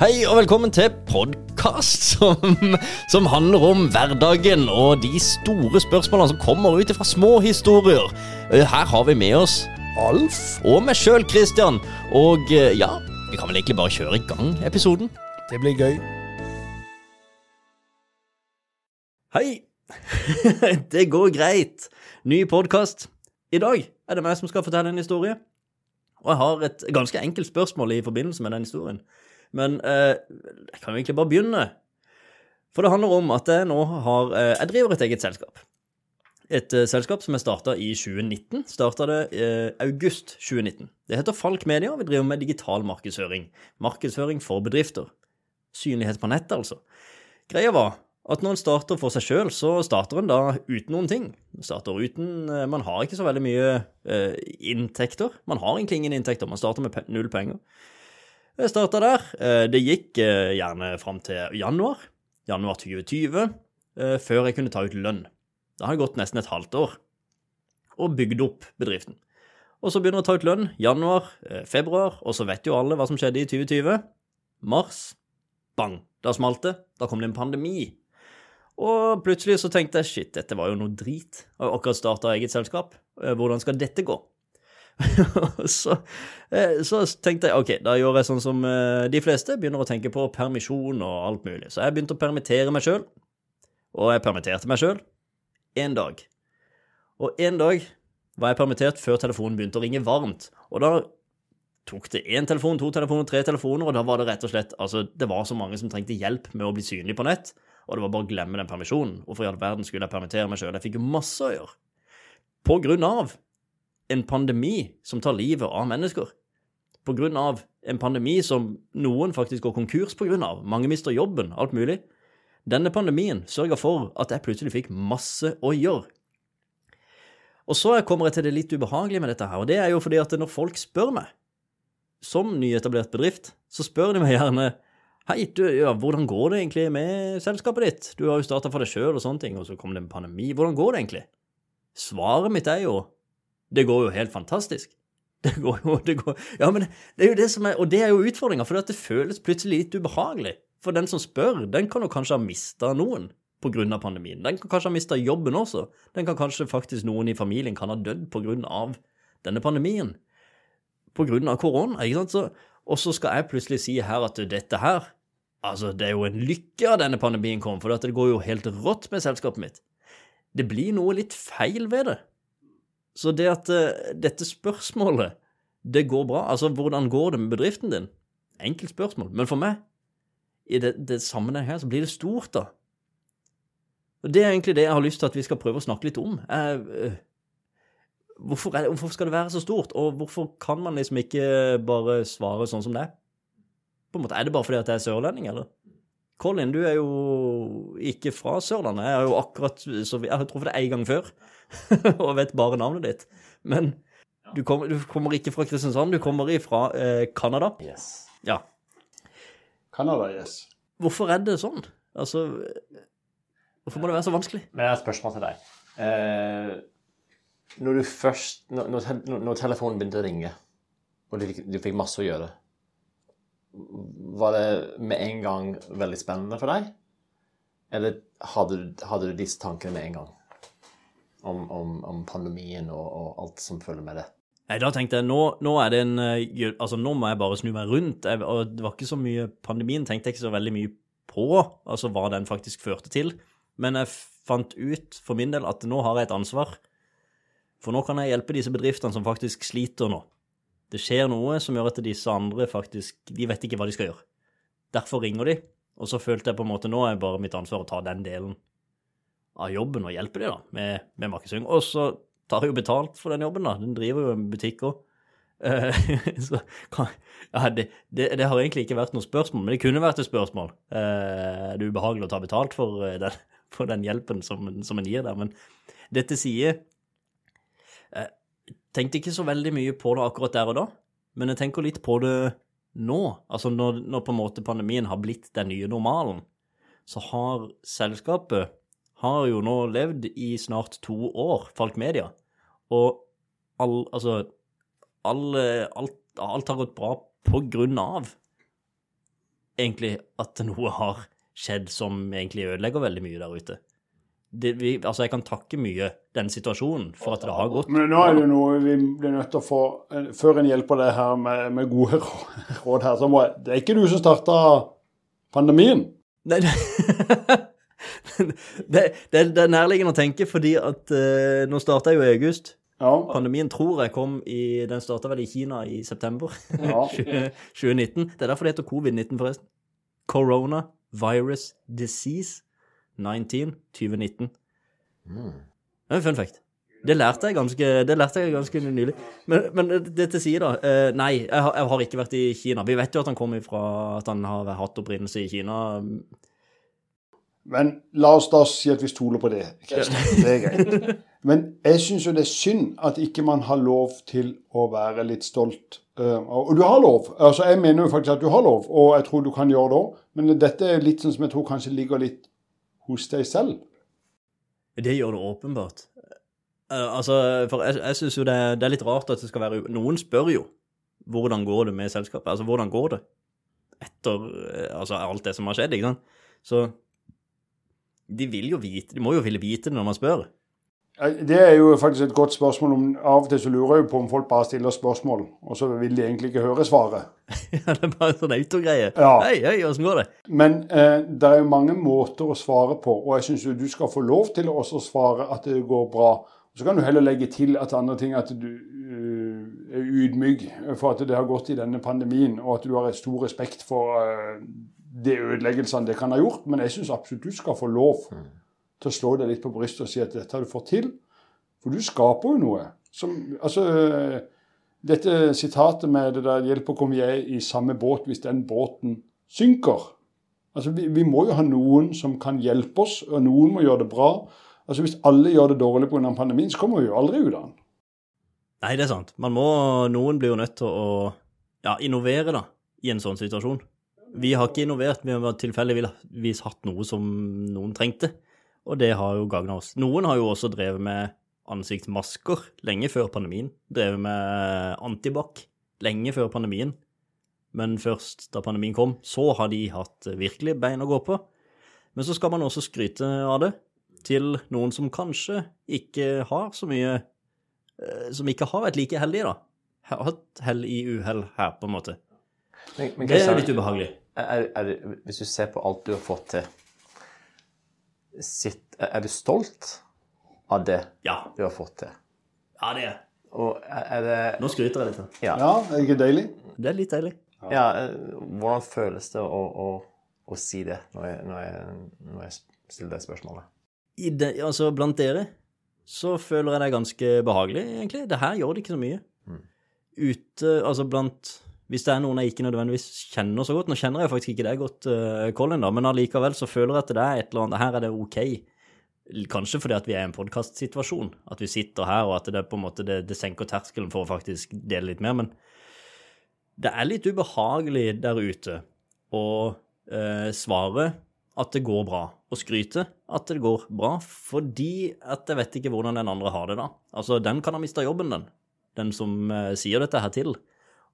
Hei og velkommen til podkast som, som handler om hverdagen og de store spørsmålene som kommer ut fra små historier. Eh, Her har vi med oss Alf og meg sjøl, Christian. Og eh, ja, vi kan vel egentlig bare kjøre i gang episoden. Det blir gøy. Hei! det går greit. Ny podkast. I dag er det meg som skal fortelle en historie. Og jeg har et ganske enkelt spørsmål i forbindelse med den historien. Men eh, jeg kan jo egentlig bare begynne. For det handler om at jeg nå har eh, Jeg driver et eget selskap. Et eh, selskap som jeg starta i 2019. Starta det eh, august 2019. Det heter Falk Media, vi driver med digital markedsføring. Markedsføring for bedrifter. Synlighet på nettet, altså. Greia var at når en starter for seg sjøl, så starter en da uten noen ting. Man starter uten eh, Man har ikke så veldig mye eh, inntekter. Man har egentlig ingen inntekter. Man starter med null penger. Jeg starta der. Eh, det gikk eh, gjerne fram til januar. Januar 2020. eh, Før jeg kunne ta ut lønn. Det gått nesten et halvt år. Og bygd opp bedriften. Og så begynner jeg å ta ut lønn. Januar, februar, og så vet jo alle hva som skjedde i 2020. Mars. Bang. Da smalt det. Da kom det en pandemi. Og plutselig så tenkte jeg shit, dette var jo noe drit. Jeg har akkurat starta eget selskap. Hvordan skal dette gå? så, eh, så tenkte jeg ok, da gjør jeg sånn som eh, de fleste, begynner å tenke på permisjon og alt mulig. Så jeg begynte å permittere meg sjøl, og jeg permitterte meg sjøl én dag. Og én dag var jeg permittert før telefonen begynte å ringe varmt. Og da tok det én telefon, to telefoner, tre telefoner, og da var det rett og slett Altså, det var så mange som trengte hjelp med å bli synlig på nett, og det var bare å glemme den permisjonen. Hvorfor i all verden skulle jeg permittere meg sjøl? Jeg fikk jo masse å gjøre. På grunn av en pandemi som tar livet av mennesker. På grunn av en pandemi som noen faktisk går konkurs på grunn av. Mange mister jobben, alt mulig. Denne pandemien sørga for at jeg plutselig fikk masse å gjøre. Og så kommer jeg til det litt ubehagelige med dette her, og det er jo fordi at når folk spør meg, som nyetablert bedrift, så spør de meg gjerne Hei, du, ja, hvordan går det egentlig med selskapet ditt? Du har jo starta for deg sjøl og sånne ting, og så kom det en pandemi. Hvordan går det egentlig? Svaret mitt er jo det går jo helt fantastisk. Det går jo det går, Ja, men det er jo det som er Og det er jo utfordringa, for det føles plutselig litt ubehagelig. For den som spør, den kan jo kanskje ha mista noen pga. pandemien. Den kan kanskje ha mista jobben også. Den kan kanskje faktisk noen i familien kan ha dødd pga. denne pandemien. Pga. korona, ikke sant. Så, og så skal jeg plutselig si her at dette her Altså, det er jo en lykke at denne pandemien kom, for det går jo helt rått med selskapet mitt. Det blir noe litt feil ved det. Så det at uh, dette spørsmålet, det går bra Altså, hvordan går det med bedriften din? Enkelt spørsmål. Men for meg, i det, det sammenheng her, så blir det stort, da. Og det er egentlig det jeg har lyst til at vi skal prøve å snakke litt om. Jeg, uh, hvorfor, er, hvorfor skal det være så stort, og hvorfor kan man liksom ikke bare svare sånn som det? På en måte, Er det bare fordi at jeg er sørlending, eller? Colin, du er jo ikke fra Sørlandet. Jeg har jo akkurat så Jeg har truffet deg én gang før og vet bare navnet ditt. Men du kommer, du kommer ikke fra Kristiansand, du kommer fra eh, Yes. Ja. Canada, yes. Hvorfor er det sånn? Altså Hvorfor må det være så vanskelig? Men jeg har et spørsmål til deg. Eh, når du først når, når, når telefonen begynte å ringe, og du du fikk masse å gjøre, var det med en gang veldig spennende for deg? Eller hadde, hadde du disse tankene med en gang? Om, om, om pandemien og, og alt som følger med det? Nei, da tenkte jeg nå, nå er det en eh, Altså, nå må jeg bare snu meg rundt. Jeg, og det var ikke så mye Pandemien tenkte jeg ikke så veldig mye på, altså hva den faktisk førte til. Men jeg fant ut for min del at nå har jeg et ansvar. For nå kan jeg hjelpe disse bedriftene som faktisk sliter nå. Det skjer noe som gjør at disse andre faktisk De vet ikke hva de skal gjøre. Derfor ringer de. Og så følte jeg på en måte nå er det bare mitt ansvar å ta den delen av jobben og hjelpe dem da, med, med markedsføring. Og så tar jeg jo betalt for den jobben, da. Den driver jo en butikk òg. så kan, ja, det, det, det har egentlig ikke vært noe spørsmål, men det kunne vært et spørsmål. Eh, er ubehagelig å ta betalt for, eh, den, for den hjelpen som, som en gir der? Men dette sier Jeg tenkte ikke så veldig mye på det akkurat der og da, men jeg tenker litt på det nå. Altså når, når på en måte pandemien har blitt den nye normalen, så har selskapet har jo nå levd i snart to år, Falk Media, og all, altså, all, alt, alt har gått bra på grunn av egentlig at noe har skjedd som egentlig ødelegger veldig mye der ute. Det, vi, altså, jeg kan takke mye den situasjonen for at det har gått. Men nå er det noe vi blir nødt til å få eh, Før en hjelper deg her med, med gode råd her, så må jeg Det er ikke du som starta pandemien? Nei, det, det, det er nærliggende å tenke, fordi at uh, nå starta jo i august. Ja. Pandemien tror jeg kom i Den starta vel i Kina i september ja. 2019. Det er derfor det heter covid-19, forresten. Corona virus disease 19 2019. Det er en fun fact. Det lærte jeg ganske, det lærte jeg ganske nylig. Men, men det til side, da. Eh, nei, jeg har, jeg har ikke vært i Kina. Vi vet jo at han kom ifra at han har hatt opprinnelse i Kina. Men la oss da si at vi stoler på det. Kristian. Det er greit. Men jeg syns jo det er synd at ikke man har lov til å være litt stolt. Eh, Og du har lov. Altså, Jeg mener jo faktisk at du har lov, og jeg tror du kan gjøre det òg. Men dette er litt sånn som jeg tror kanskje ligger litt hos deg selv. Det gjør det åpenbart. Eh, altså, for jeg, jeg syns jo det, det er litt rart at det skal være Noen spør jo hvordan går det med selskapet. Altså, hvordan går det etter eh, altså, alt det som har skjedd, ikke sant? Så de vil jo vite De må jo ville vite det når man spør. Eh, Det er jo faktisk et godt spørsmål. om Av og til så lurer jeg på om folk bare stiller spørsmål, og så vil de egentlig ikke høre svaret. Ja, det er bare en sånn autogreie. Ja. Hei, hei, åssen går det? Men eh, det er jo mange måter å svare på, og jeg syns du skal få lov til å også svare at det går bra. Så kan du heller legge til at andre ting at du uh, er ydmyk for at det har gått i denne pandemien, og at du har et stor respekt for uh, de ødeleggelsene det kan ha gjort. Men jeg syns absolutt du skal få lov til å slå deg litt på brystet og si at dette har du fått til. For du skaper jo noe. Som, altså, dette sitatet med det der 'hjelper komme jeg i samme båt hvis den båten synker'. Altså, vi, vi må jo ha noen som kan hjelpe oss, og noen må gjøre det bra. Altså, Hvis alle gjør det dårlig pga. pandemien, så kommer vi jo aldri ut av den. Nei, det er sant. Man må, noen blir jo nødt til å ja, innovere da, i en sånn situasjon. Vi har ikke innovert, vi har tilfeldigvis hatt noe som noen trengte, og det har jo gagna oss. Noen har jo også drevet med ansiktsmasker lenge før pandemien. Drevet med antibac lenge før pandemien. Men først da pandemien kom, så har de hatt virkelig bein å gå på. Men så skal man også skryte av det til noen som kanskje ikke har så mye eh, Som ikke har vært like heldige, da. Har hatt hell i uhell her, på en måte. Men, men Det er litt ubehagelig. er, er, hvis du ser på alt du har fått til, sitt, er du stolt av det Ja. du har fått til? Ja, det er Og er er det Nå skryter jeg litt. Ja. Ja, er det ikke deilig? Det er litt deilig. ja ja hvordan føles det å, å, å si det når jeg, når, jeg, når jeg stiller det spørsmålet? I det, altså, blant dere så føler jeg det er ganske behagelig, egentlig. Det her gjør det ikke så mye. Ute, altså blant Hvis det er noen jeg ikke nødvendigvis kjenner så godt Nå kjenner jeg faktisk ikke deg godt, uh, Colin, da, men allikevel så føler jeg at det er et eller annet Her er det OK. Kanskje fordi at vi er i en podkastsituasjon, at vi sitter her, og at det på en måte det, det senker terskelen for å faktisk dele litt mer. Men det er litt ubehagelig der ute å uh, svare at det går bra, og skryte at det går bra, fordi at jeg vet ikke hvordan den andre har det da. Altså, den kan ha mista jobben, den. Den som uh, sier dette her til.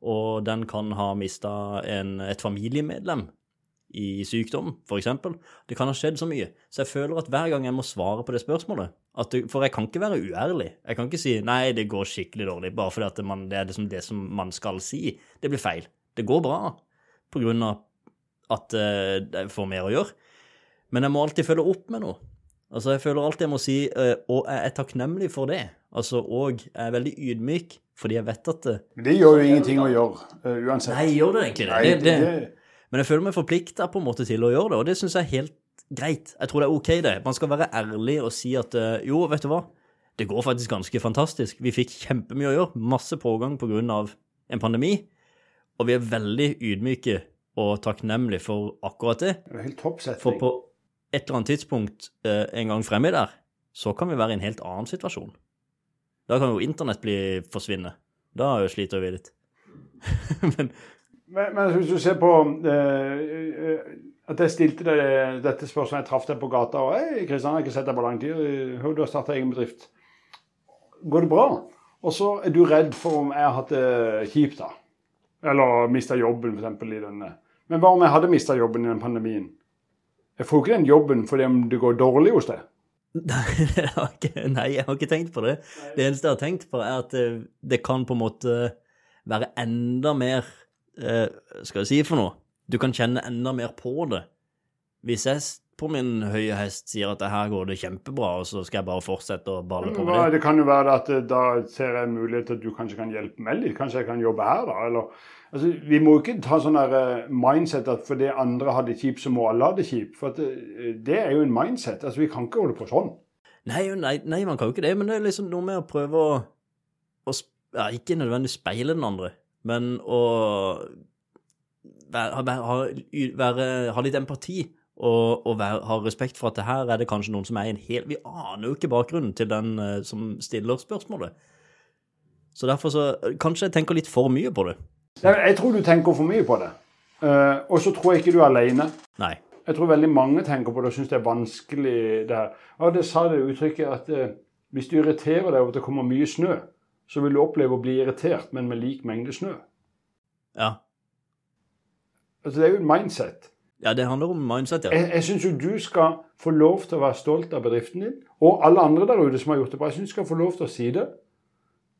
Og den kan ha mista et familiemedlem i sykdom, eksempel. Det kan ha skjedd så mye. Så jeg føler at hver gang jeg må svare på det spørsmålet det, For jeg kan ikke være uærlig. Jeg kan ikke si 'nei, det går skikkelig dårlig', bare fordi at man, det er liksom det som man skal si. Det blir feil. Det går bra på grunn av at eh, jeg får mer å gjøre. Men jeg må alltid følge opp med noe. Altså, jeg føler alltid jeg må si eh, og jeg er takknemlig for det. Altså, og jeg er veldig ydmyk fordi jeg vet at det, Men det gjør jo ingenting å gjøre, uh, uansett. Nei, gjør det egentlig det? Nei, det, det, det- Men jeg føler meg forplikta på en måte til å gjøre det, og det syns jeg er helt greit. Jeg tror det er OK, det. Man skal være ærlig og si at uh, jo, vet du hva, det går faktisk ganske fantastisk. Vi fikk kjempemye å gjøre, masse pågang pga. en pandemi, og vi er veldig ydmyke og takknemlige for akkurat det. Det er helt topp For på et eller annet tidspunkt uh, en gang fremme der, så kan vi være i en helt annen situasjon. Da kan jo internett bli forsvinne. Da sliter vi litt. Men Men, men hvis du ser på eh, At jeg stilte deg dette spørsmålet, jeg traff deg på gata og Hei, Kristian, jeg har ikke sett deg på lang tid. Du har starta egen bedrift. Går det bra? Og så er du redd for om jeg har hatt det kjipt, da. Eller mista jobben, f.eks. i denne. Men hva om jeg hadde mista jobben i den pandemien? Jeg får jo ikke den jobben fordi om det går dårlig hos deg. Nei, jeg har ikke, tenkt på det. Det eneste jeg har tenkt på, er at det, det kan på en måte være enda mer eh, Skal jeg si for noe? Du kan kjenne enda mer på det. Hvis jeg på min høye hest sier at det her går det kjempebra, og så skal jeg bare fortsette å balle på med det. Det kan jo være at eh, da ser jeg mulighet til at du kanskje kan hjelpe meg litt. Kanskje jeg kan jobbe her, da. Eller, altså, vi må ikke ta sånn eh, mindset at fordi andre har det kjipt, så må alle ha det kjipt. For at, eh, det er jo en mindset. Altså, Vi kan ikke holde på sånn. Nei, nei, nei, man kan jo ikke det, men det er liksom noe med å prøve å, å ja, Ikke nødvendigvis speile den andre, men å være, ha, være, ha litt empati og, og være, ha respekt for at det her er det kanskje noen som er i en hel Vi aner jo ikke bakgrunnen til den eh, som stiller spørsmålet. Så derfor så Kanskje jeg tenker litt for mye på det. Jeg, tror du tenker for mye på det. Eh, og så tror jeg ikke du er alene. Nei. Jeg tror veldig mange tenker på det og syns det er vanskelig. det her. Ja, det sa det uttrykket at eh, hvis du irriterer deg over at det kommer mye snø, så vil du oppleve å bli irritert, men med lik mengde snø. Ja. Altså Det er jo et mindset. ja, det handler om mindset, ja. Jeg, jeg syns jo du skal få lov til å være stolt av bedriften din, og alle andre der ute som har gjort det bra. Jeg syns du skal få lov til å si det.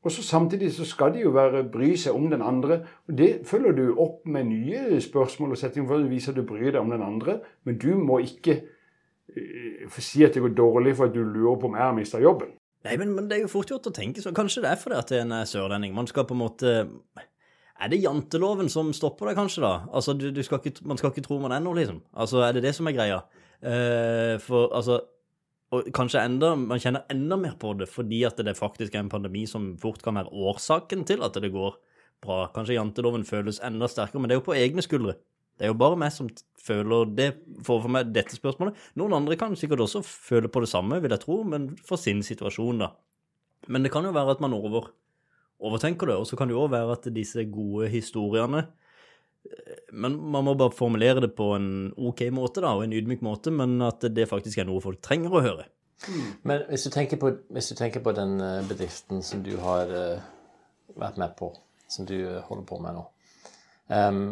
Og så Samtidig så skal de jo være, bry seg om den andre. og Det følger du opp med nye spørsmål og settinger for å vise at du bryr deg om den andre. Men du må ikke uh, si at det går dårlig for at du lurer på om jeg har mista jobben. Nei, men, men det er jo fort gjort å tenke sånn. Kanskje det er fordi at det er en sørlending. Man skal på en måte Er det janteloven som stopper deg, kanskje, da? Altså, du, du skal ikke, Man skal ikke tro man er noe, liksom. Altså, Er det det som er greia? Uh, for altså Og kanskje enda Man kjenner enda mer på det fordi at det faktisk er en pandemi som fort kan være årsaken til at det går bra. Kanskje janteloven føles enda sterkere, men det er jo på egne skuldre. Det er jo bare meg som føler det for, for meg dette spørsmålet. Noen andre kan sikkert også føle på det samme, vil jeg tro, men for sin situasjon, da. Men det kan jo være at man over, overtenker det, og så kan det jo også være at disse gode historiene Men man må bare formulere det på en ok måte, da, og en ydmyk måte, men at det faktisk er noe folk trenger å høre. Men hvis du tenker på, du tenker på den eh, bedriften som du har eh, vært med på, som du eh, holder på med nå um,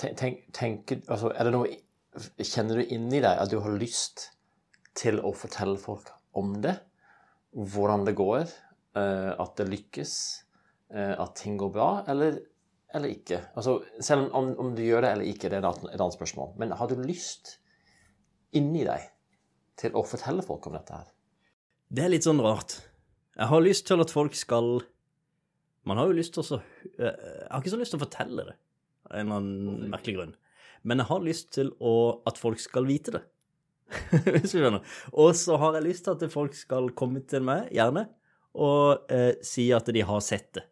tenk, tenk, altså, er det noe, Kjenner du inni deg at du har lyst til å fortelle folk om det? Hvordan det går? at det lykkes? at ting går bra? Eller, eller ikke? Altså, selv om, om du gjør det eller ikke, det er et annet, spørsmål. Men har du lyst inni deg til å fortelle folk om dette her? Det er litt sånn rart. Jeg har lyst til at folk skal Man har jo lyst til å så Jeg har ikke så lyst til å fortelle det, av en eller annen merkelig grunn. Men jeg har lyst til å, at folk skal vite det. Hvis du skjønner. Og så har jeg lyst til at folk skal komme til meg, gjerne, og eh, si at de har sett det.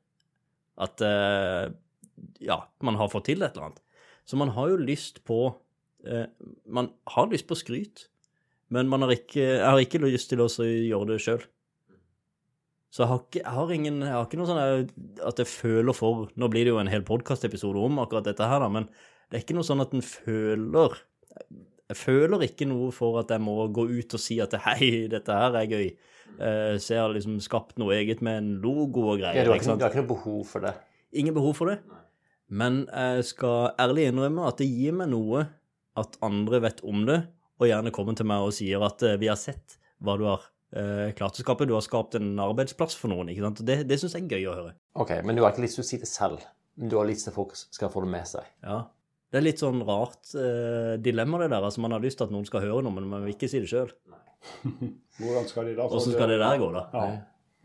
At eh, ja, man har fått til et eller annet. Så man har jo lyst på eh, Man har lyst på skryt, men man har ikke, jeg har ikke lyst til å gjøre det sjøl. Så jeg har, ikke, jeg, har ingen, jeg har ikke noe sånn at jeg føler for Nå blir det jo en hel podkastepisode om akkurat dette her, da, men det er ikke noe sånn at en føler Jeg føler ikke noe for at jeg må gå ut og si at hei, dette her er gøy. Eh, så jeg har liksom skapt noe eget med en logo og Ja, greier. du, har ikke ikke, du har ikke noe behov for det. Ingen behov for det. Men jeg skal ærlig innrømme at det gir meg noe at andre vet om det, og gjerne kommer til meg og sier at eh, vi har sett hva du har eh, klart å skape. Du har skapt en arbeidsplass for noen. ikke sant? Det, det syns jeg er gøy å høre. Ok, Men du har ikke lyst til å si det selv. Men du har lyst til at folk skal få det med seg. Ja. Det er litt sånn rart eh, dilemma, det der. altså Man har lyst til at noen skal høre noe, men man vil ikke si det sjøl. Hvordan skal de da Åssen skal det der gå, da? Ja.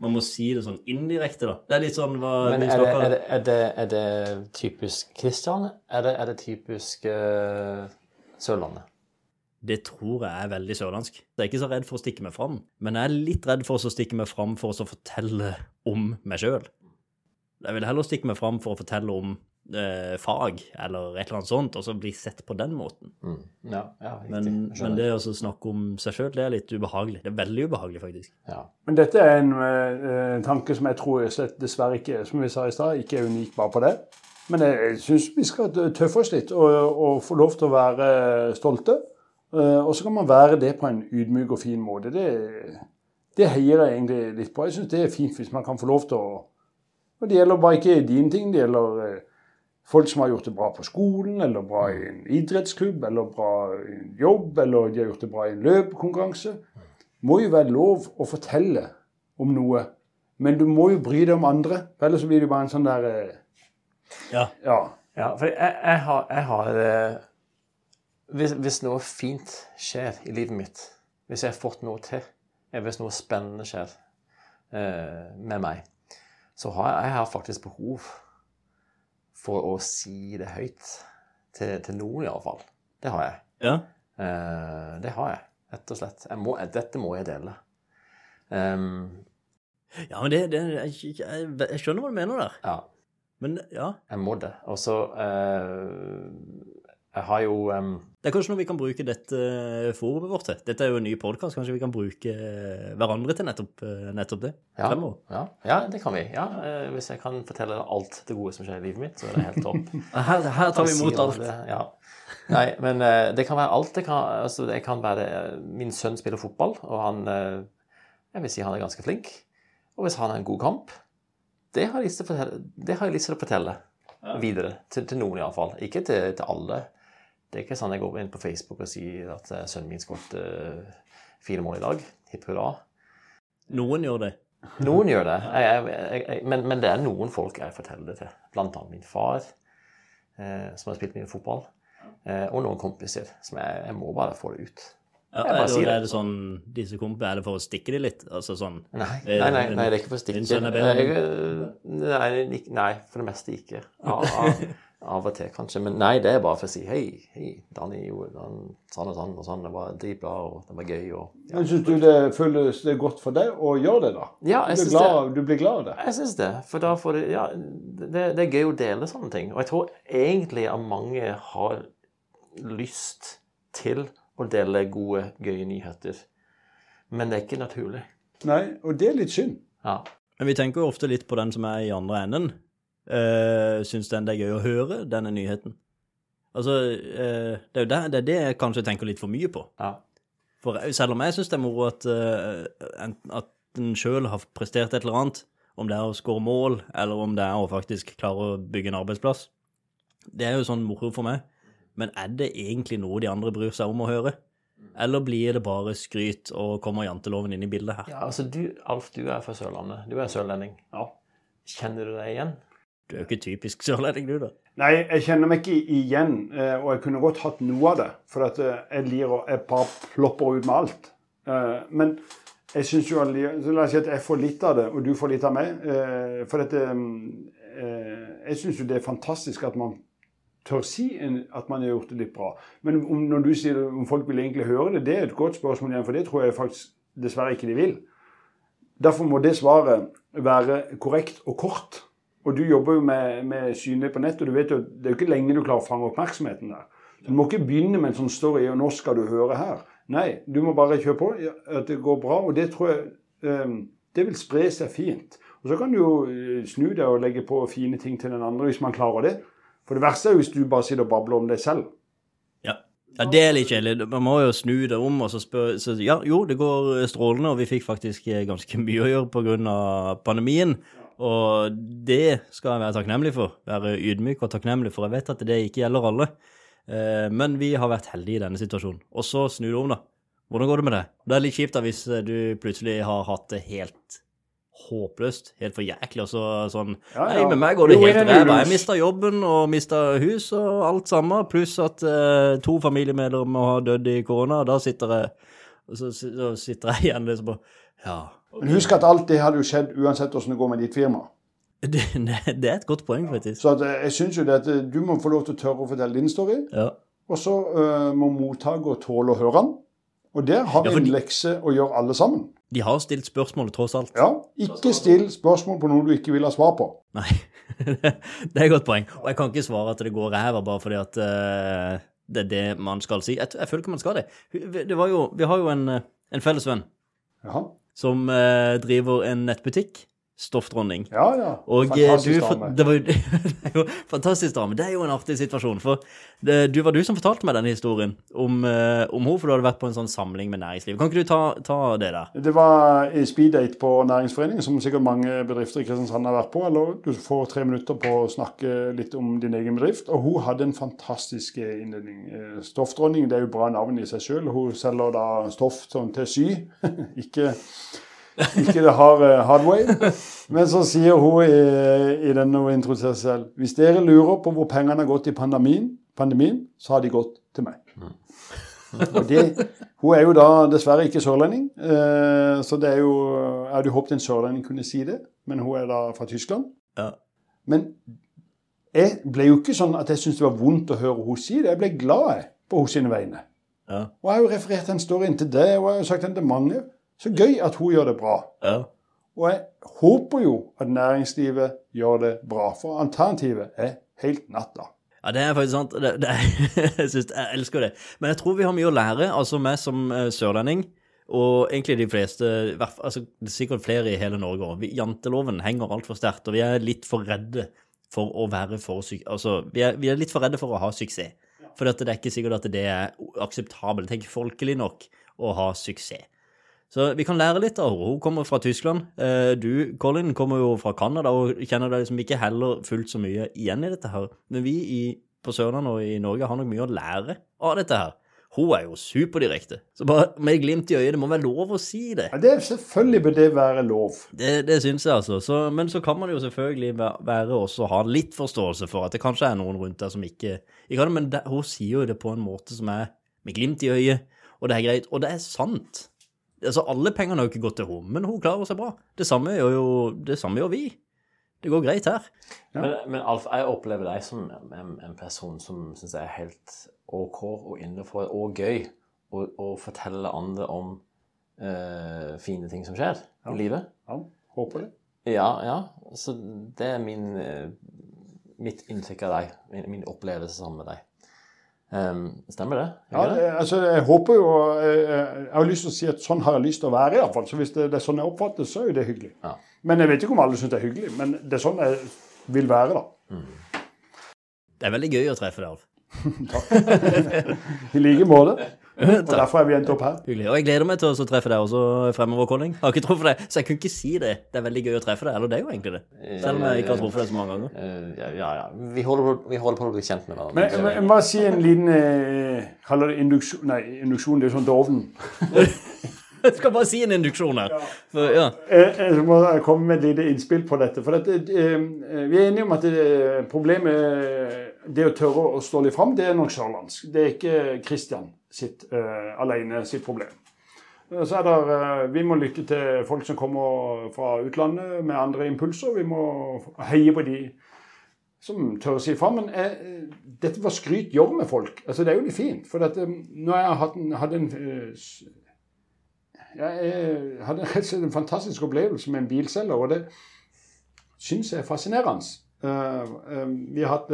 Man må si det sånn indirekte, da. Det er litt sånn hva Men er det, er det, er det, er det typisk Kristian? Er det, er typisk uh, Sørlandet? Det tror jeg er veldig sørlandsk. Jeg er ikke så redd for å stikke meg fram, men jeg er litt redd for å stikke meg fram for å fortelle om meg sjøl. Jeg vil heller stikke meg fram for å fortelle om eh, fag eller et eller annet sånt, og så bli sett på den måten. Mm. Ja, ja. Men, men det å snakke om seg sjøl, det er litt ubehagelig. Det er veldig ubehagelig, faktisk. ja. Men dette er en uh, tanke som jeg tror slett dessverre ikke som vi sa i sted, ikke er unik bare på det. Men jeg, jeg syns vi skal tøffe oss litt og, og få lov til å være stolte. Uh, og så kan man være det på en ydmyk og fin måte. Det, det heier jeg egentlig litt på. Jeg syns det er fint hvis man kan få lov til å Og det gjelder bare ikke dine ting, det gjelder eh, Folk som har gjort det bra på skolen, eller bra i en idrettsklubb, eller bra i en jobb, eller de har gjort det bra i en løpekonkurranse. må jo være lov å fortelle om noe. Men du må jo bry deg om andre, ellers blir det bare en sånn der eh, Ja. Ja. Ja, for jeg, jeg har, jeg har eh, hvis, hvis noe fint skjer i livet mitt, hvis jeg har fått noe til, hvis noe spennende skjer eh, med meg, så har jeg, jeg har faktisk behov for å si det høyt. Til, til noen, iallfall. Det har jeg. Ja. Eh, det har jeg, rett og slett. Jeg må, dette må jeg dele. Um, ja, men det, det jeg, jeg, jeg skjønner hva du mener der. ja. Men ja. Jeg må det. Og så eh, Jeg har jo um... Det er kanskje noe vi kan bruke dette forumet vårt til. Dette er jo en ny podkast. Kanskje vi kan bruke eh, hverandre til nettopp, eh, nettopp det? ja, ja, ja, det kan vi. Ja, eh, hvis jeg kan fortelle alt det gode som skjer i livet mitt, så er det helt topp. Her, her tar vi imot alt. Ja. Nei, men eh, det kan være alt. Det kan, altså, det kan være eh, Min sønn spiller fotball, og han eh, Jeg vil si han er ganske flink. Og hvis han har en god kamp, det har jeg lyst til å fortelle, det har jeg lyst til å fortelle videre. Til, til noen, iallfall. Ikke til, til alle. Det er ikke sånn jeg går inn på Facebook og sier at eh, sønnen min skåret uh, fire mål i dag. Hipp hurra. Noen gjør det. Noen gjør det, jeg, jeg, jeg, men, men det er noen folk jeg forteller det til. Blant annet min far, eh, som har spilt mye fotball, eh, og noen kompiser. Som jeg, må bare få det ut. Ja, er, det, er det sånn Disse kompisene, er det for å stikke dem litt? Altså sånn Nei, Eh, nei, nei, nei det er ikke for å stikke. nei, nei, for det meste ikke. Av, av, av og til, kanskje. Men nei, det er bare for å si hei, hei, Danny gjorde han, sånn og sånn og sånn. Det var dritbra, og det var gøy. Og, ja. Men syns du det føles det godt for deg å gjøre det, da? Ja, jeg Du blir det. du blir glad av det? Jeg syns det. For da får du Ja, det, det er gøy å dele sånne ting. Og jeg tror egentlig at mange har lyst til å dele gode, gøye nyheter. Men det er ikke naturlig. Nei, og det er litt synd. Ja. Men vi tenker jo ofte litt på den som er i andre enden. Uh, Syns den det er gøy å høre, denne nyheten? Altså, uh, det er jo det, det, er det jeg kanskje tenker litt for mye på. ja. For selv om jeg syns det er moro at, uh, at en sjøl har prestert et eller annet, om det er å skåre mål, eller om det er å faktisk klare å bygge en arbeidsplass, det er jo sånn moro for meg. Men er det egentlig noe de andre bryr seg om å høre? Eller blir det bare skryt og kommer janteloven inn i bildet her? ja, altså du, Alf, du er fra Sørlandet. Du er sørlending. Ja. Kjenner du deg igjen? Du er jo ikke typisk sørlending, du, da. Nei, jeg kjenner meg ikke igjen, eh, og jeg kunne godt hatt noe av det. For at eh, jeg lir og Jeg bare plopper ut med alt. Eh, Men jeg syns jo La oss si at jeg får litt av det, og du får litt av meg. For dette Jeg syns jo det er fantastisk at man tør si at man har gjort det litt bra. Men om, når du sier om folk vil egentlig høre det, det er et godt spørsmål igjen, for det tror jeg faktisk dessverre ikke de vil. Derfor må det svaret være korrekt og kort. Og du jobber jo med, med synlig på nett, og du vet jo, det er jo ikke lenge du klarer å fange oppmerksomheten der. Du må ikke begynne med en sånn story, og nå skal du høre her. Nei, du må bare kjøre på, at det går bra, og det tror jeg eh, det vil spre seg fint. Og så kan du jo eh, snu deg og legge på fine ting til den andre hvis man klarer det. For det verste er jo hvis du bare sitter og babler om deg selv. Ja. ja, det er litt kjedelig. Man må jo snu det om og så spørre så, Ja, jo, det går strålende, og vi fikk faktisk eh, ganske mye å gjøre pga. pandemien. Og det skal jeg være takknemlig for. Være ydmyk og takknemlig for. Jeg vet at det ikke gjelder alle. Eh, Men vi har vært heldige i denne situasjonen. Og så snu det om, da. Hvordan går det med det? Det er litt kjipt da hvis eh, du plutselig har hatt det helt håpløst, helt for jæklig, og så sånn Ja, Nei, med meg går det Jo, helt ræva. Jeg mista jobben og mista hus og alt sammen, pluss at eh, to familiemedlemmer har dødd i korona. Da sitter jeg og så, så sitter jeg igjen liksom og Ja. Men husk at alt det hadde jo skjedd uansett hvordan det går med ditt firma. Det, det, er et godt poeng, faktisk. Så at, eh, jeg syns jo det at eh, du må få lov til å tørre å fortelle din story, Ja. og så uh, må mottaker tåle å høre den. Og der har vi Ja, en lekse å gjøre alle sammen. De har stilt spørsmålet, tross alt. Ja, Ikke still spørsmål på noe du ikke vil ha svar på. Nei, det er et godt poeng. Og jeg kan ikke svare at det går ræva bare fordi at eh, det er det man skal si. Jeg, jeg føler ikke man skal det. det var jo, vi har jo en, eh, en felles venn som eh, driver en nettbutikk stoffdronning. Ja, ja. Og eh, Fantastisk du, dame. det var det er jo fantastisk dame. Det er jo en artig situasjon. For det, du var du som fortalte meg denne historien om, eh, om henne, for du hadde vært på en sånn samling med næringslivet. Kan ikke du ta, ta det der? Det var speeddate på Næringsforeningen, som sikkert mange bedrifter i Kristiansand har vært på. Eller du får tre minutter på å snakke litt om din egen bedrift. Og hun hadde en fantastisk innledning. Eh, Stoffdronning det er jo bra navn i seg sjøl. Hun selger da stoff sånn til sy. ikke ikke det harde hardway. Men så sier hun i, i denne hun introduserer seg selv Hvis dere lurer på hvor pengene har gått i pandemien, pandemien så har de gått til meg. Og det, hun er jo da dessverre ikke sørlending, eh, så det er jo Jeg hadde håpet en sørlending kunne si det, men hun er da fra Tyskland. Ja. Men jeg ble jo ikke sånn at jeg syntes det var vondt å høre hun si det. Jeg ble glad på henne sine vegne. Ja. Og jeg har jo referert den storyen til deg, og jeg har jo sagt den til mange. Så gøy at hun gjør det bra. ja. Og jeg håper jo at næringslivet gjør det bra, for alternativet er helt natta. Ja, det er faktisk sant. Det, det, jeg, synes, jeg elsker det. Men jeg tror vi har mye å lære, altså meg som eh, sørlending. Og egentlig de fleste, altså er sikkert flere i hele Norge òg. Janteloven henger altfor sterkt, og vi er litt for redde for å være for. Altså, vi er, vi er litt for redde for å ha suksess. For det er ikke sikkert at det er akseptabelt, er folkelig nok å ha suksess. Så vi kan lære litt av henne. Hun kommer fra Tyskland. Eh, Du, Colin, kommer jo fra Canada og kjenner deg liksom ikke heller fullt så mye igjen i dette her. Men vi i, på Sørlandet og i Norge har nok mye å lære av dette her. Hun er jo superdirekte. Så bare med glimt i øyet, det må være lov å si det. Ja, det er selvfølgelig bør det være lov. Det, det syns jeg, altså. Så, men så kan man jo selvfølgelig være også ha litt forståelse for at det kanskje er noen rundt der som ikke, ikke. Men det, hun sier jo det på en måte som er med glimt i øyet, og det er greit. Og det er sant. Altså, alle pengene har jo ikke gått til henne, men hun klarer seg bra. Det samme gjør jo det samme gjør vi. Det går greit her. Men, men Alf, jeg opplever deg som en, en person som syns jeg er helt OK og innenfor og gøy å å fortelle andre om uh, fine ting som skjer i livet. Ja, håper det. Ja, ja. Så det er min, eh, mitt inntrykk av deg. Min, min opplevelse sammen med deg. Ehm, stemmer det? Ja, det? eh, altså, jeg håper jo eh, Jeg har lyst til å si at sånn har jeg lyst til å være, iallfall. Så hvis det, det er sånn jeg oppfatter så er jo det hyggelig. Ja. Men jeg vet ikke om alle syns det er hyggelig. Men det er sånn jeg vil være, da. Det er veldig gøy å treffe deg, Alf. Takk. I like måte. Og derfor er vi endt opp her. Hyggelig. Og jeg gleder meg til å treffe deg også fremover, Colling. Har ikke truffet deg, så jeg kunne ikke si det. Det er veldig gøy å treffe deg. Eller det er jo egentlig det. Selv om jeg ikke har truffet deg så mange ganger. Eh, ja, ja, ja. Vi holder, på, vi holder på å bli kjent med hverandre. Men må bare si en liten eh, Kaller det induksjon Nei, induksjon, det er jo sånn doven. Jeg skal bare si en induksjon her. For, ja. Jeg, jeg må komme med et lite innspill på dette. For dette, eh, vi er enige om at det, problemet Det å tørre å stå litt fram, det er nok sørlandsk. Det er ikke Kristian sitt uh, alene sitt problem. Eh, Så er det, eh, Vi må lytte til folk som kommer fra utlandet med andre impulser. Vi må heie på de som tør å si fra. Men jeg, dette hva skryt gjør med folk, altså det er jo litt fint. For dette, når jeg hadde, hadde en jeg hadde rett og slett en fantastisk opplevelse med en bilselger, og det syns jeg er fascinerende. Vi har hatt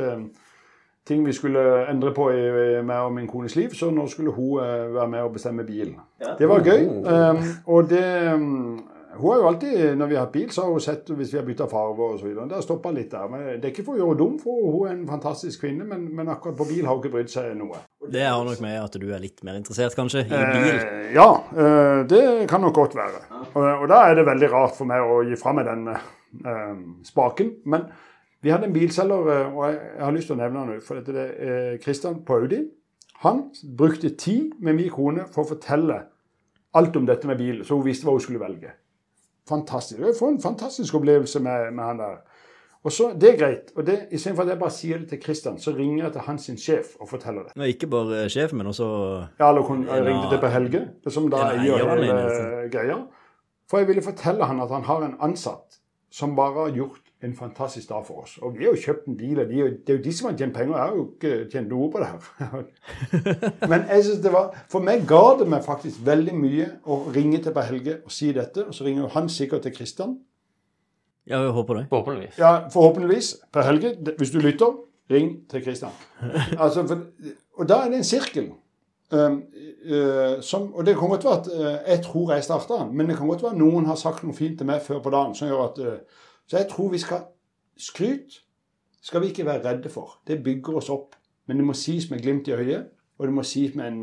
ting vi skulle endre på i, i meg og min kones liv, så nå skulle hun uh, være med og bestemme bilen. Det var gøy. Um, og det um, Hun har jo alltid, når vi har hatt bil, så har hun sett hvis vi har bytta farge osv. Det har stoppa litt der. Men det er ikke for å gjøre dum, for hun er en fantastisk kvinne, men, men akkurat på bil har hun ikke brydd seg noe. Det har nok med at du er litt mer interessert, kanskje, i bil. Eh, ja, eh, det kan nok godt være. Og, og da er det veldig rart for meg å gi fra meg den eh, spaken. Men vi hadde en bilselger, eh, og jeg, har lyst til å nevne han. For dette er eh, Christian på Audi. Han brukte tid med min kone for å fortelle alt om dette med bil, så hun visste hva hun skulle velge. Fantastisk. Jeg får en fantastisk opplevelse med, med han der. Og så, Det er greit. og det, Istedenfor at jeg bare sier det til Christian, så ringer jeg til hans sin sjef og forteller det. Nei, ikke bare sjef, men også Ja, eller hun jeg ringte til Per Helge, som da en gjør hele greia. For jeg ville fortelle han at han har en ansatt som bare har gjort en fantastisk dag for oss. Og vi har jo kjøpt en bil, og de, det er jo de som har tjent penger. Jeg har jo ikke tjent noe på det her. Men jeg synes det var, for meg ga det meg faktisk veldig mye å ringe til Per Helge og si dette. Og så ringer jo han sikkert til Kristian. Ja, jeg håper det. Forhåpentligvis. Ja, forhåpentligvis. Per Helge, hvis du lytter, ring til Kristian. Altså, for, og da er det en sirkel. Um, uh, som, og det kan godt være at uh, jeg tror jeg starta den, men det kan godt være noen har sagt noe fint til meg før på dagen som gjør at eh, Så jeg tror vi skal Skryt skal vi ikke være redde for. Det bygger oss opp. Men det må sies med glimt i øyet, og det må sies med en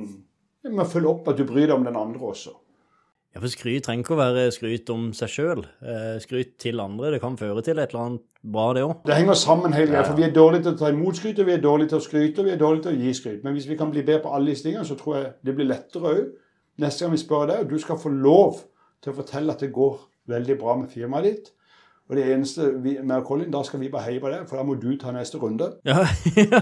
vi må følge opp at du bryr deg om den andre også. Ja, for skryt trenger ikke å være skryt om seg sjøl. Skryt til andre. Det kan føre til et eller annet bra, det òg. Det henger sammen hele greia, for vi er dårlige til å ta imot skryt, og vi er dårlige til å skryte, og vi er dårlige til å gi skryt. Men hvis vi kan bli bedre på alle disse tingene, så tror jeg det blir lettere òg. Neste gang vi spør deg, og du skal få lov til å fortelle at det går veldig bra med firmaet ditt. Og det eneste vi, med Colin, da skal vi bare heie på det, for da må du ta neste runde. Ja.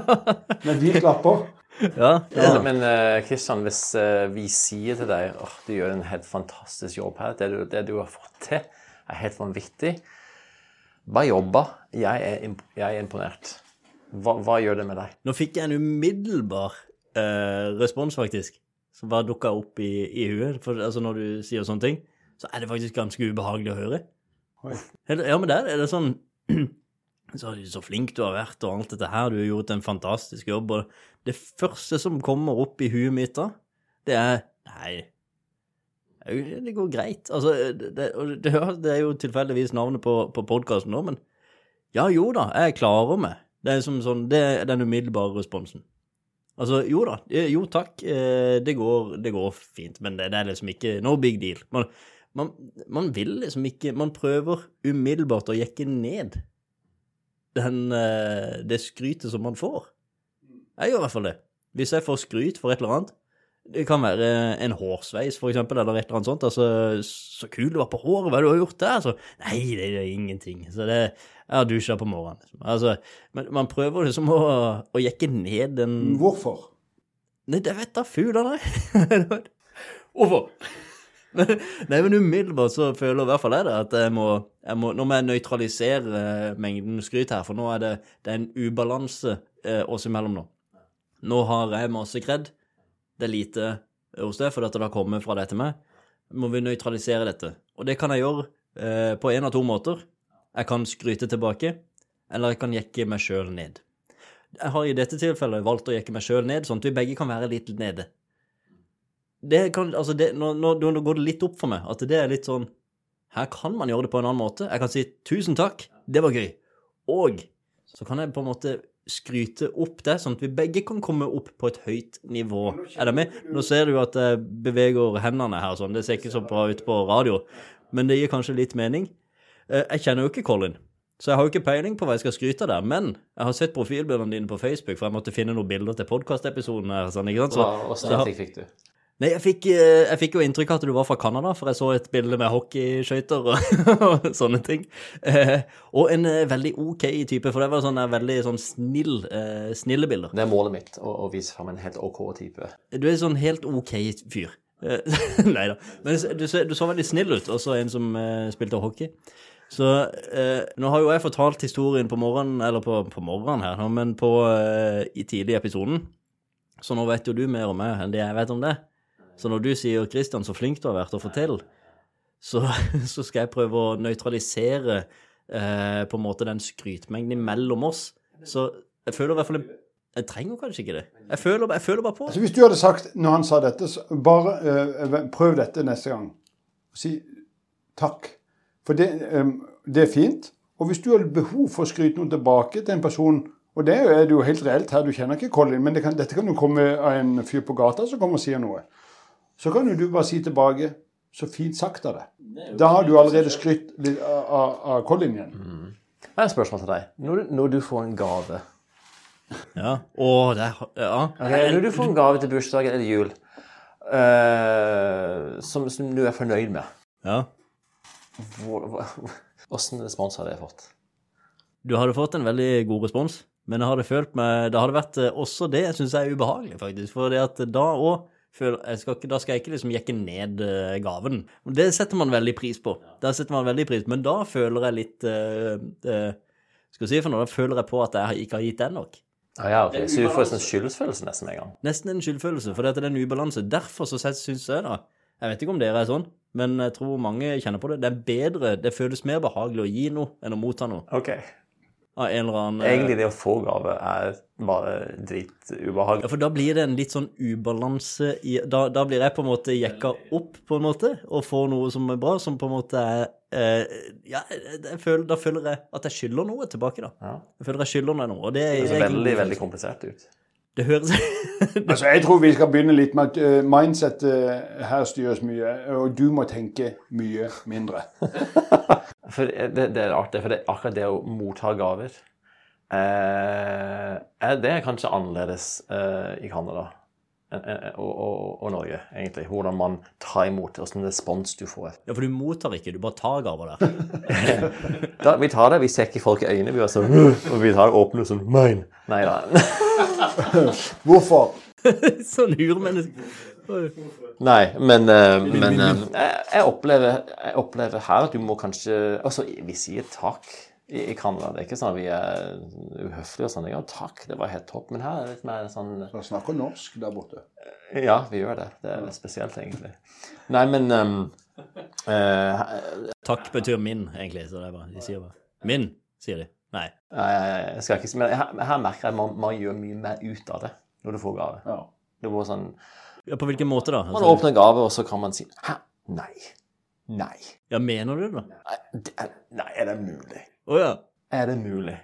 Men vi klapper. ja, Ja. Men Kristian, Christian, hvis eh, vi sier til deg at du gjør en helt fantastisk jobb her, det du, det du har fått til, er helt vanvittig Bare jobba. Jeg er, imp jeg er imponert. Hva, hva gjør det med deg? Nå fikk jeg en umiddelbar eh, respons, faktisk, som bare dukka opp i, i huet. For altså, når du sier sånne ting, så er det faktisk ganske ubehagelig å høre. Ja, men der er det sånn så, så flink du har vært, og alt dette her. Du har gjort en fantastisk jobb. Og det første som kommer opp i huet mitt da, det er Nei, det går greit. Altså, det, det, det, er jo tilfeldigvis navnet på, på podkasten nå, men ja, jo da, jeg klarer meg. Det er, som sånn, det er den umiddelbare responsen. Altså, jo da, eh, jo takk, eh, det går, det går fint, men det, det er liksom ikke no big deal. Man, man, man vil liksom ikke Man prøver umiddelbart å jekke ned den, eh, det skrytet som man får. Jeg gjør i hvert fall det. Hvis jeg får skryt for et eller annet, det kan være en hårsveis, for eksempel, eller et eller annet sånt. Altså, så kul du var på håret, hva du har gjort der? Så, nei, det er ingenting. Så det, jeg har dusja på morgenen. Liksom. Altså, men man prøver liksom å, å jekke ned den Hvorfor? Nei, det vet da fuglene. Hvorfor? Nei, men umiddelbart så føler i hvert fall jeg det, at jeg må, jeg må Nå må jeg nøytralisere eh, mengden skryt her, for nå er det, det er en ubalanse eh, oss imellom nå. Nå har jeg masse kred. Det er lite hos deg, for dette har kommet fra deg til meg. Må vi nøytralisere dette? Og det kan jeg gjøre eh, på én av to måter. Jeg kan skryte tilbake, eller jeg kan jekke meg sjøl ned. Jeg har i dette tilfellet valgt å jekke meg sjøl ned, sånn at vi begge kan være litt nede. Det kan, altså det, nå, nå, nå går det litt opp for meg at det er litt sånn Her kan man gjøre det på en annen måte. Jeg kan si 'tusen takk, det var gøy'. Og så kan jeg på en måte skryte opp det, sånn at vi begge kan komme opp på et høyt nivå. Er det med? Nå ser du at jeg beveger hendene her, sånn. det ser ikke så bra ut på radio, men det gir kanskje litt mening. Eh, Jeg kjenner jo ikke Colin, så jeg har jo ikke peiling på hva jeg skal skryte av der, men jeg har sett profilbildene dine på Facebook, for jeg måtte finne noen bilder til podkastepisoden her, sånn, ikke sant? Så, Åssen fikk du? Nei, jeg fikk, eh, jeg fikk jo inntrykk av at du var fra Canada, for jeg så et bilde med hockeyskøyter og, og sånne ting. Eh, og en eh, veldig OK type, for det var sånn eh, veldig sånn snill, eh, snille bilder. Det er målet mitt, å, å vise fram en helt OK type. Du er sånn helt OK fyr. Eh, Nei da. Men du, så- du så veldig snill ut, også en som spilte hockey. Så eh, nå har jo jeg fortalt historien på morgenen, eller på, på morgenen her, men på, eh, i tidlig episoden. Så nå vet jo du mer om meg enn det jeg vet om det. Så når du sier 'Christian, så flink du har vært å fortelle', så, så skal jeg prøve å nøytralisere eh, på en måte den skrytmengden mellom oss. Så jeg føler i hvert fall en- Jeg trenger kanskje ikke det. Jeg føler, jeg føler bare på Altså Hvis du hadde sagt når han sa dette, så bare eh, prøv dette neste gang. Si takk. For det, eh, det er fint. Og hvis du har behov for å skryte noe tilbake til en person Og det er jo helt reelt her, du kjenner ikke Colin, men det kan, dette kan jo komme av en fyr på gata som kommer og sier noe. Så kan jo du bare si tilbake så fint sagt av deg. Da har du allerede skrytt litt av, av, av Colin igjen. Jeg har et spørsmål til deg. Når du, når du får en gave Ja. Å, det Ja. Okay, Når du får en gave til bursdag eller jul uh, som, som du er fornøyd med, ja. Åssen respons har det fått? Du hadde fått en veldig god respons, men jeg hadde følt meg Det hadde vært eh, også det jeg syns er ubehagelig, faktisk. For det at da òg skal ikke, Da skal jeg ikke liksom jekke ned eh, gaven. Det setter man veldig pris på. Det setter man veldig pris på, Men da føler jeg litt uh, uh, Skal vi si for noe, da føler jeg på at jeg ikke har gitt den nok. Ah, ja, ok. Så du får en sånn skyldsfølelse nesten med en gang? Nesten en skyldfølelse, for det er en ubalanse. Derfor så syns jeg da Jeg vet ikke om dere er sånn, men jeg tror mange kjenner på det. Det er bedre, det føles mer behagelig å gi noe enn å motta noe. Ok. Av en eller annen Egentlig det å få gave er bare dritubehag. Ja, for da blir det en litt sånn ubalanse i da, da blir jeg på en måte jekka opp, på en måte, og får noe som er bra, som på en måte er eh, Ja, føler, da føler jeg at jeg skylder noe tilbake, da. Ja. Jeg føler jeg skylder deg noe, og det, Det ser er veldig, veldig komplisert ut. Det høres Altså, Jeg tror vi skal begynne litt med at uh, mindsettet her styres mye, og du må tenke mye mindre. For det, det er artig, for det, akkurat det å motta gaver eh, Det er kanskje annerledes eh, i Canada og, og, og Norge, egentlig. Hvordan man tar imot, hvilken respons du får. Ja, for du mottar ikke, du bare tar gaver der. Da, vi tar det, vi ser ikke folk i øynene, vi er sånn Og vi tar det åpne sånn Mine. Nei da. Hvorfor? sånn urmenneske. Nei, men, eh, men eh, jeg, jeg, opplever, jeg opplever her at du må kanskje Altså, vi sier takk i, i Canada. Det er ikke sånn at vi er uhøflige og sånn. Ja, takk, det var helt topp. Men her er det litt mer sånn Så snakker norsk der borte. Ja, vi gjør det. Det er spesielt, egentlig. Nei, men um, uh, Takk betyr min, egentlig, så det er bare, de sier bare Min, sier de. Nei. Nei, jeg skal ikke Men her, her merker jeg at man, man gjør mye mer ut av det når du får gave. Ja. Det var sånn Ja, på hvilken måte, da? Man Altså, åpner gave, og så kan man si Hæ? Nei. Nei. ja, mener du det? Nei, det er, nei, er det mulig? Å ja. Er det mulig?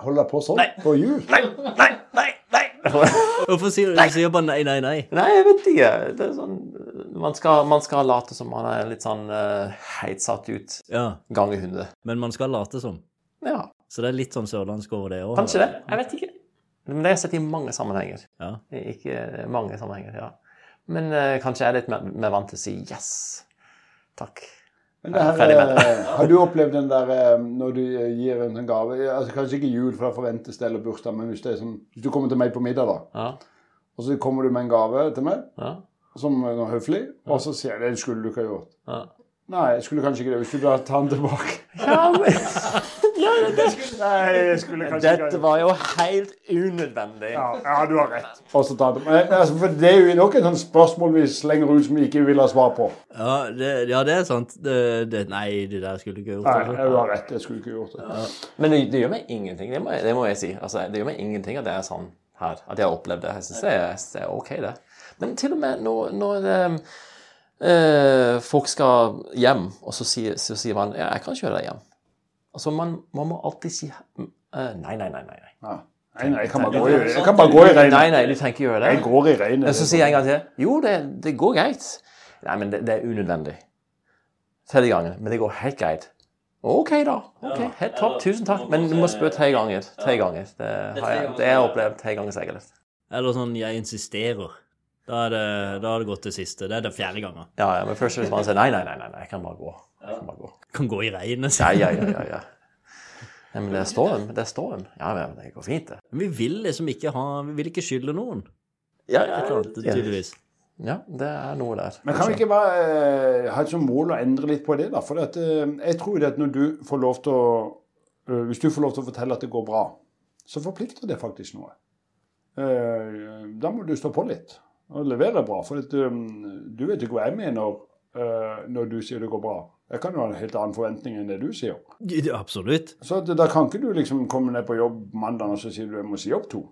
Holder deg på sånn på jul? Nei, nei, nei, nei! Hvorfor sier du, du sier bare nei, nei, nei? Nei, jeg vet ikke. Det er sånn Man skal, man skal late som man er litt sånn uh, heitsatt ut Ja, ganger 100. men man skal late som. Ja, Så det er litt sånn sørlandsk over det òg. kanskje det. Jeg vet ikke. Men det har jeg sett i mange sammenhenger. Ja. Ikke mange sammenhenger, ja. Men uh, kanskje jeg er litt mer, mer vant til å si yes. Takk. Men det her, eh, har du opplevd den der eh, når du eh, gir en gave altså Kanskje ikke jul, for da forventes det, eller bursdag, men hvis, det er sånn, hvis du kommer til meg på middag, da, Ja. og så kommer du med en gave til meg, Ja. som er høflig, og så sier jeg det skulle du ikke ha gjort. Ja. Nei, jeg skulle kanskje ikke det. Hvis du da tar den tilbake ja men Nei, jeg skulle kanskje Dette var jo helt unødvendig. ja, ja, du har rett. Det. Men, altså, for det er jo nok et sånt spørsmål vi slenger ut som vi ikke vil ha svar på. Ja, det, ja, det er sant. Det, det, nei, det der skulle du ikke gjort. Nei, Altså. du har rett. Jeg skulle ikke gjort det. Men det, det gjør meg ingenting, det må, jeg, det må jeg si. Altså, det gjør meg ingenting at det er sånn her. At jeg har opplevd det. Jeg syns det, det er OK, det. Men til og med når, når eh, eh, folk skal hjem, og så sier, så sier man ja, 'Jeg kan kjøre deg hjem'. Altså, man, man må alltid si eh, Nei, nei, nei. nei. Nei, nei, jeg kan bare gå i, jeg kan bare gå i regnet. Nei, nei, du trenger ikke gjøre det. Jeg går i regnet. Så sier jeg en gang til Jo, det, det går greit. Nei, men det, det er unødvendig. Tredje gangen. Men det går helt greit. OK, da. Ok, Helt topp. Tusen takk. Men du må spørre tre ganger. Tre ganger. Det har jeg, det har jeg opplevd tre ganger sikkert. Eller sånn 'jeg insisterer'. Da har det, har det gått til siste. Det er det fjerde gangen. Ja, ja, men først hvis man sier nei, nei, nei, nei, jeg kan bare gå. Jeg kan gå. Kan gå i regnet. Ja, ja, ja, ja, ja. Nei, men det er storm. Det er storm. Ja, men det går fint, det. Men vi vil liksom ikke ha Vi vil ikke skylde noen. Ja, ja, ja. tydeligvis. ja, det er noe der. Men kan vi ikke bare eh, ha et som mål å endre litt på det, da? For at, eh, jeg tror det at når du får lov til å eh, Hvis du får lov til å fortelle at det går bra, så forplikter det faktisk noe. Eh, da må du stå på litt og levere bra. For at, um, du vet ikke hva jeg mener når du sier det går bra. Jeg kan jo ha en helt annen forventning enn det du sier. Ja, Absolutt. Så at, da kan ikke du liksom komme ned på jobb mandag og så sier du jeg må si opp to.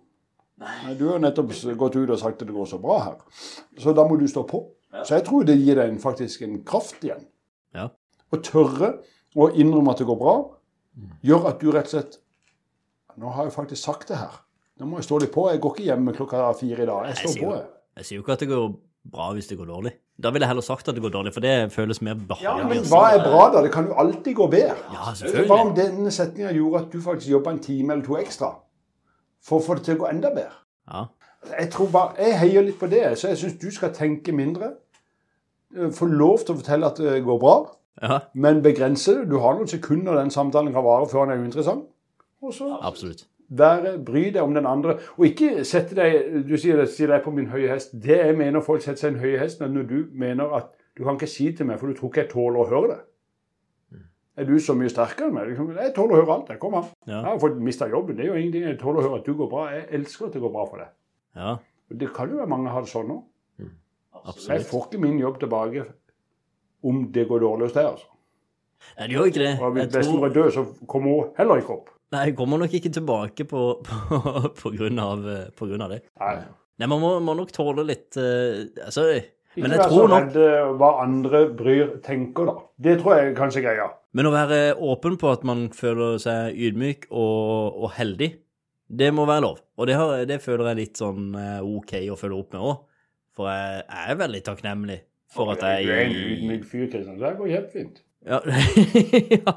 Nei, Du har nettopp gått ut og sagt at det går så bra her. Så da må du stå på. Så jeg tror det gir deg en, faktisk en kraft igjen. Ja. Å tørre å innrømme at det går bra, gjør at du rett og slett Nå har jeg faktisk sagt det her. Nå må jeg stå litt på. Jeg går ikke hjemme klokka fire i dag. Jeg Jeg står sier på. jeg. jeg sier jo ikke at det går bra hvis det går dårlig. Da ville jeg heller sagt at det går dårlig, for det føles mer Ja, men hva er bra, da? Det kan jo alltid gå bedre. Ja, selvfølgelig. Hva om denne setninga gjorde at du faktisk jobba en time eller to ekstra for å få det til å gå enda bedre? Ja. Jeg tror bare, jeg heier litt på det, så jeg syns du skal tenke mindre. Eh, Få lov til å fortelle at det går bra, ja, men begrense det. Du har noen sekunder den samtalen kan vare før den er uinteressant. Og så absolutt. Være, bry deg om den andre. Og ikke sette deg Du sier det, sier deg på min høye hest. Det jeg mener folk setter seg en høye hest når du mener at du kan ikke si til meg, for du tror ikke jeg tåler å høre det. Er du så mye sterkere enn meg? Liksom, Jeg tåler å høre alt. Jeg kommer. Ja. Jeg har fått mista jobben. Det er jo ingenting. Jeg tåler å høre at du går bra. Jeg elsker at det går bra for deg. Ja, Det kan jo være mange har det sånn nå. Jeg får ikke min jobb tilbake om det går dårlig hos deg. altså. Nei, det gjør ikke det. Og hvis bestemor er død, så kommer hun heller ikke opp. Nei, jeg kommer nok ikke tilbake på, på, på, grunn, av, eh, på grunn av det. Nei. Nei, man må, må nok tåle litt uh, Altså, Ikke men jeg så tror nok redd hva andre bryr tenker, da. Det tror jeg kanskje er greia. Men å være åpen på at man føler seg ydmyk og, og heldig, det må være lov. Og det, har, det føler jeg litt sånn eh, OK å følge opp med òg. For jeg, jeg er veldig takknemlig for at jeg Du er en ydmyk fyr, Kristian. Så det går helt fint. Ja, ja.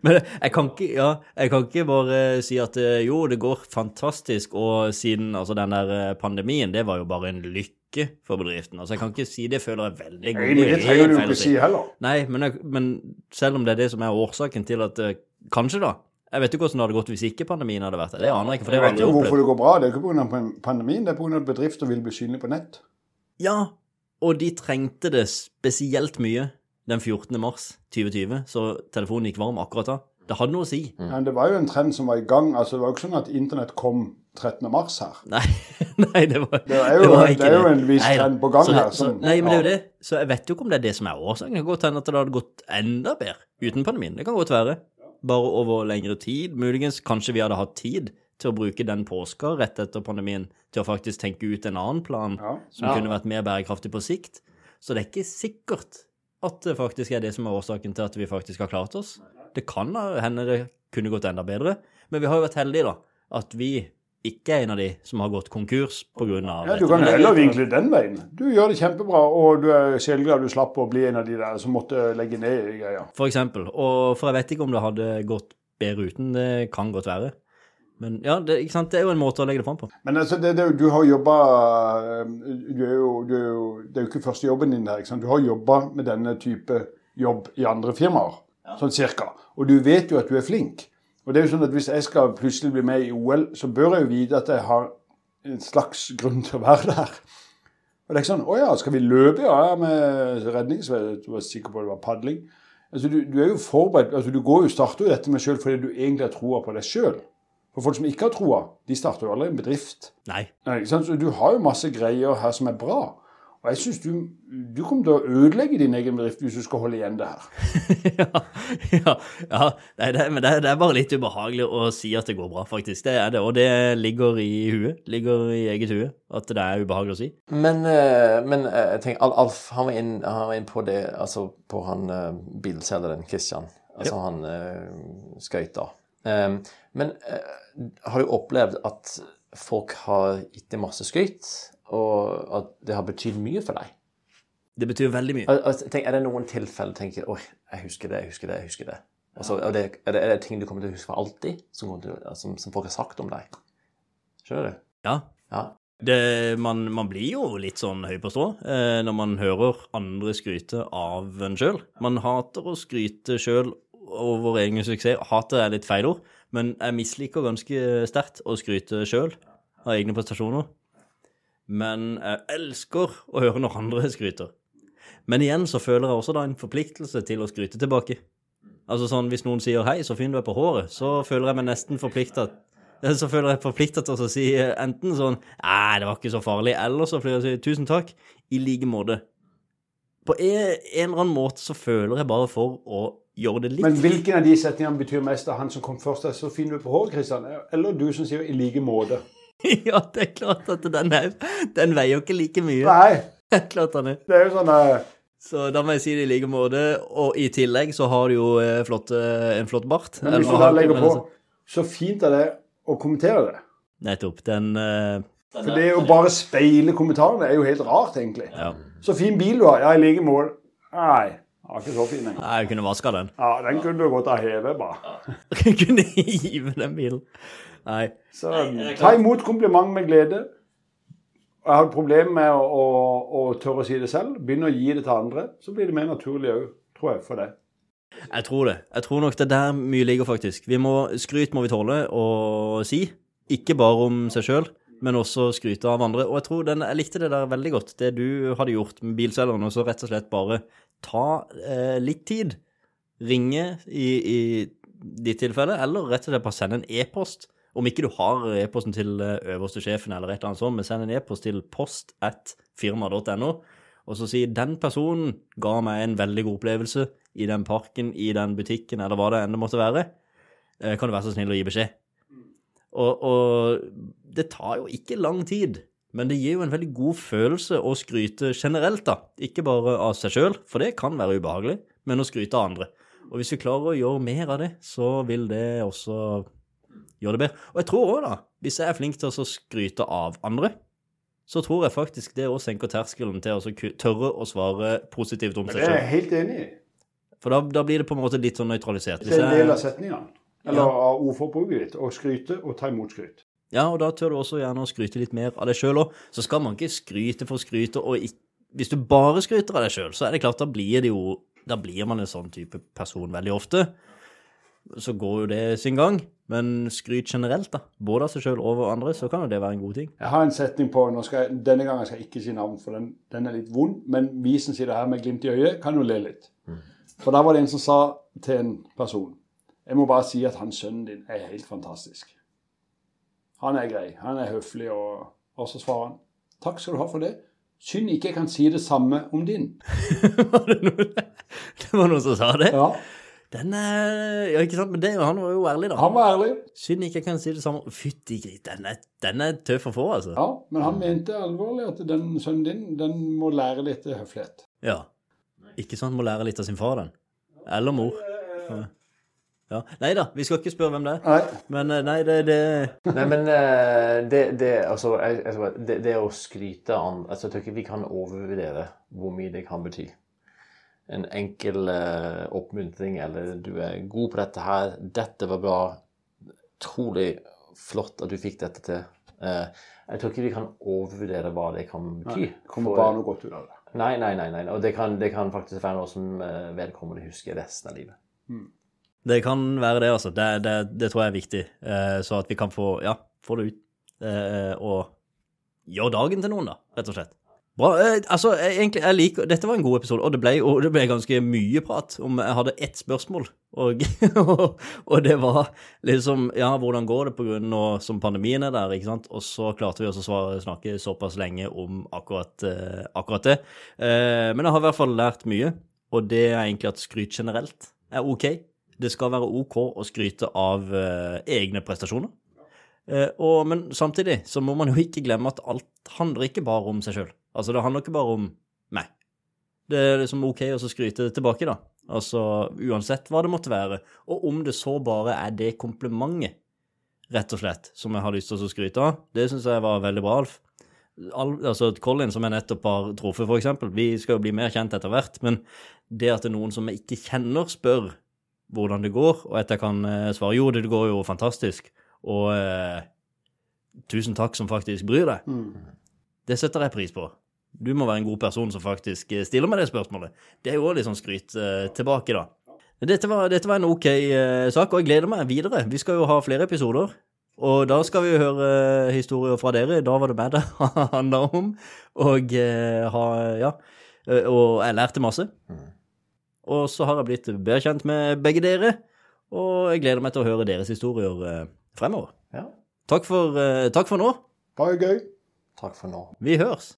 Men jeg kan, ikke, ja, jeg kan ikke bare si at eh, jo, det går fantastisk, og siden altså den der eh, pandemien, det var jo bare en lykke for bedriften. Altså, jeg kan ikke si det føler jeg veldig Nei, men det trenger du ikke si heller. Nei, men, jeg, men selv om det er det som er årsaken til at eh, Kanskje, da. Jeg vet jo hvordan det hadde gått hvis ikke pandemien hadde vært der. Det aner jeg ikke, for det Jeg vet jo hvorfor det går bra. Det er ikke pga. pandemien, det er pga. at bedrifter vil bli synlige på nett. Ja, og de trengte det spesielt mye den 14. mars 2020, så telefonen gikk varm akkurat da. Det hadde noe å si. Men det var jo en trend som var i gang. altså Det var jo ikke sånn at internett kom 13. mars her. Nei, nei, det var Det er jo, var det ikke er jo en viss Nei trend på gang så det, her. Så, nei, men det er jo det. Så jeg vet jo ikke om det er det som er årsaken. Det kan godt hende at det hadde gått enda bedre uten pandemien. Det kan godt være. Bare over lengre tid. Muligens kanskje vi hadde hatt tid til å bruke den påska rett etter pandemien til å faktisk tenke ut en annen plan Ja. som kunne vært mer bærekraftig på sikt. Så det er ikke sikkert at det faktisk er det som er årsaken til at vi faktisk har klart oss. Det kan hende det kunne gått enda bedre, men vi har jo vært heldige, da. At vi ikke er en av de som har gått konkurs pga. Ja, Du kan heller vinkle den veien. Du gjør det kjempebra, og du er sjelglad du slapp å bli en av de der som måtte legge ned greia. For eksempel. Og for jeg vet ikke om det hadde gått bedre uten. Det kan godt være. Men ja, det, ikke sant? det er jo en måte å legge det fram på. Men altså, det, det, du har jobba du er jo, du er jo, Det er jo ikke første jobben din her. ikke sant? Du har jobba med denne type jobb i andre firmaer, sånn cirka. Og du vet jo at du er flink. Og det er jo sånn at Hvis jeg skal plutselig bli med i OL, så bør jeg jo vite at jeg har en slags grunn til å være der. Og det er ikke sånn 'Å ja, skal vi løpe?' Ja, ja med redningsvest. Du var sikker på det var padling. Altså, du, du er jo forberedt. altså Du går jo, starter jo dette med sjøl fordi du egentlig har troa på deg sjøl. For folk som ikke har troa, de starter jo aldri en bedrift. Nei. Nei, ikke sant? Så du har jo masse greier her som er bra. Og jeg syns du, du kommer til å ødelegge din egen bedrift hvis du skal holde igjen det her. ja, ja, ja. Nei, det, men det, det er bare litt ubehagelig å si at det går bra, faktisk. Det er det. Og det ligger i huet. Ligger i eget hue. At det er ubehagelig å si. Men, eh, men eh, jeg tenker, Alf han var inn, han var inn på det, altså på han uh, bilselgeren Christian. Altså han uh, skøyta. Um, men eh, har du opplevd at folk har gitt deg masse skryt, og at det har betydd mye for deg? Det betyr veldig mye. Tenk, er det noen tilfeller du tenker Oi, jeg husker det, jeg husker det, jeg husker det. Altså, er, det, er, det, er det ting du kommer til å huske for alltid, som, til, som, som folk har sagt om deg? Skjønner du? Ja. Ja. Det, man, man blir jo litt sånn høy på strå eh, når man hører andre skryte av en sjøl. Man hater å skryte sjøl over egen suksess. Hater er litt feil ord, men jeg misliker ganske sterkt å skryte sjøl av egne prestasjoner. Men jeg elsker å høre når andre skryter. Men igjen så føler jeg også da en forpliktelse til å skryte tilbake. Altså sånn, Hvis noen sier 'hei, så fin du er på håret', så føler jeg meg nesten forplikta så føler jeg forplikta til å si enten sånn 'Nei, det var ikke så farlig', eller så får jeg si 'tusen takk', i like måte. På en eller annen måte så føler jeg bare for å gjøre det litt Men hvilken av de setningene betyr mest av han som kom først? Er så fin du er på håret, Kristian? Eller du som sier 'i like måte'? Ja, det er klart at den, er, den veier jo ikke like mye. Nei, klart han er. det er jo sånn uh... Så da må jeg si det i like måte. Og i tillegg så har du jo eh, flott, eh, en flott bart. Men hvis du da legger på Så fint av deg å kommentere det. Nettopp. Den uh... For det å bare speile kommentarene er jo helt rart, egentlig. Ja. Så fin bil du har. Ja, i like måte. Nei, den var ikke så fin, den. Jeg kunne vaska den. Ja, den kunne du godt ha hevet, bare. kunne hive den bilen. Nei. Så ta imot kompliment med glede. Jeg har et problem med å, å, å tørre å si det selv. Begynne å gi det til andre. Så blir det mer naturlig òg, tror jeg, for deg. Jeg tror det. Jeg tror nok det er der mye ligger, faktisk. Vi må, skryt må vi tåle å si. Ikke bare om seg sjøl, men også skryte av andre. Og jeg tror den, jeg likte det der veldig godt, det du hadde gjort med bilselgeren. Og så rett og slett bare ta eh, litt tid. Ringe i, i ditt tilfelle, eller rett og slett bare sende en e-post. Om ikke du har e-posten til eh, øverste sjefen eller et eller annet sånt, men send en e-post til post at firma.no, og så si den personen ga meg en veldig god opplevelse i den parken, i den butikken, eller hva det enn måtte være. Eh, Kan du være så snill å gi beskjed? Og, og det tar jo ikke lang tid, men det gir jo en veldig god følelse å skryte generelt, da. Ikke bare av seg sjøl, for det kan være ubehagelig, men å skryte av andre. Og hvis vi klarer å gjøre mer av det, så vil det også gjøre det bedre. Og jeg tror òg, da, hvis jeg er flink til å skryte av andre, så tror jeg faktisk det òg senker terskelen til å tørre å svare positivt om Det er jeg helt enig i. For da, da blir det på en måte litt sånn nøytralisert. Det er en del av setningene. Eller av ordforbruket ditt. Å skryte og ta imot skryt. Ja, og da tør du også gjerne å skryte litt mer av deg sjøl òg. Så skal man ikke skryte for skryte, og ikke, hvis du bare skryter av deg sjøl, så er det klart, da blir det jo Da blir man en sånn type person veldig ofte. Så går jo det sin gang. Men skryt generelt, da. Både av seg sjøl og av andre, så kan jo det være en god ting. Jeg har en setning på jeg, Denne gangen skal jeg ikke si navn, for den, den er litt vond. Men vi som sitter her med glimt i øyet, kan jo le litt. For da var det en som sa til en person Jeg må bare si at han sønnen din er helt fantastisk. Han er grei. Han er høflig, og, og så svarer han Takk skal du ha for det. Synd ikke jeg kan si det samme om din. var det, noe, det var noen som sa det? Ja, Den er Ja, ikke sant? Men det, han var jo ærlig, da. Han var ærlig, Synd ikke jeg kan si det samme. Fytti gris, den, er- den er tøff å få, altså. ja, men han mente alvorlig at den sønnen din den må lære litt høflighet. Ja. Ikke sant, må lære litt av sin far, den. Eller mor. Ja. Nei da, vi skal ikke spørre hvem det er. Nei, Men eh, nei, det, det Nei, men eh, det, det, altså, jeg, jeg, det, det å skryte an altså, Jeg tror ikke vi kan overvurdere hvor mye det kan bety. En enkel uh, oppmuntring eller 'du er god på dette her', 'dette var bra', 'utrolig flott at du fikk dette til'. Uh, jeg tror ikke vi kan overvurdere hva det kan bety. kommer For- bare noe godt ut av det. Nei, nei, nei. nei. Og det kan, det kan faktisk være noe som vedkommende husker resten av livet. Det kan være det, altså. Det, det, det tror jeg er viktig. Eh, så at vi kan få, ja, få det ut. Eh, og gjøre dagen til noen, da, rett og slett. Bra. Eh, altså, egentlig, jeg liker Dette var en god episode, og det ble, og det ble ganske mye prat om Jeg hadde ett spørsmål, og, og det var liksom Ja, hvordan går det på grunn av som pandemien er der, ikke sant? Og så klarte vi også å snakke såpass lenge om akkurat, akkurat det. Men jeg har i hvert fall lært mye, og det er egentlig at skryt generelt er OK. Det skal være OK å skryte av eh, egne prestasjoner. Eh, og, men samtidig så må man jo ikke glemme at alt handler ikke bare om seg sjøl. Altså, det handler ikke bare om meg. Det er liksom OK å skryte tilbake, da. Altså uansett hva det måtte være. Og om det så bare er det komplimentet, rett og slett, som jeg har lyst til å skryte av, det syns jeg var veldig bra, Alf. Al, altså Colin, som jeg nettopp har truffet, eksempel. Vi skal jo bli mer kjent etter hvert, men det at det er noen som jeg ikke kjenner, spør hvordan det går, og at jeg kan eh, svare jo, det går jo fantastisk, og eh, tusen takk som faktisk bryr deg, det setter jeg pris på. Du må være en god person som faktisk eh, stiller meg det spørsmålet. Det er jo òg litt sånn skryt eh, tilbake, da. Dette var, dette var en ok eh, sak, og jeg gleder meg videre. Vi skal jo ha flere episoder. Og da skal vi høre historier fra dere. Da var det meg det handla om. Og eh, ha Ja. Og jeg lærte masse. Og så har jeg blitt bedre kjent med begge dere. Og jeg gleder meg til å høre deres historier eh, fremover. Ja. Takk for, eh, takk for nå. Bare gøy. Takk for nå. Vi høres.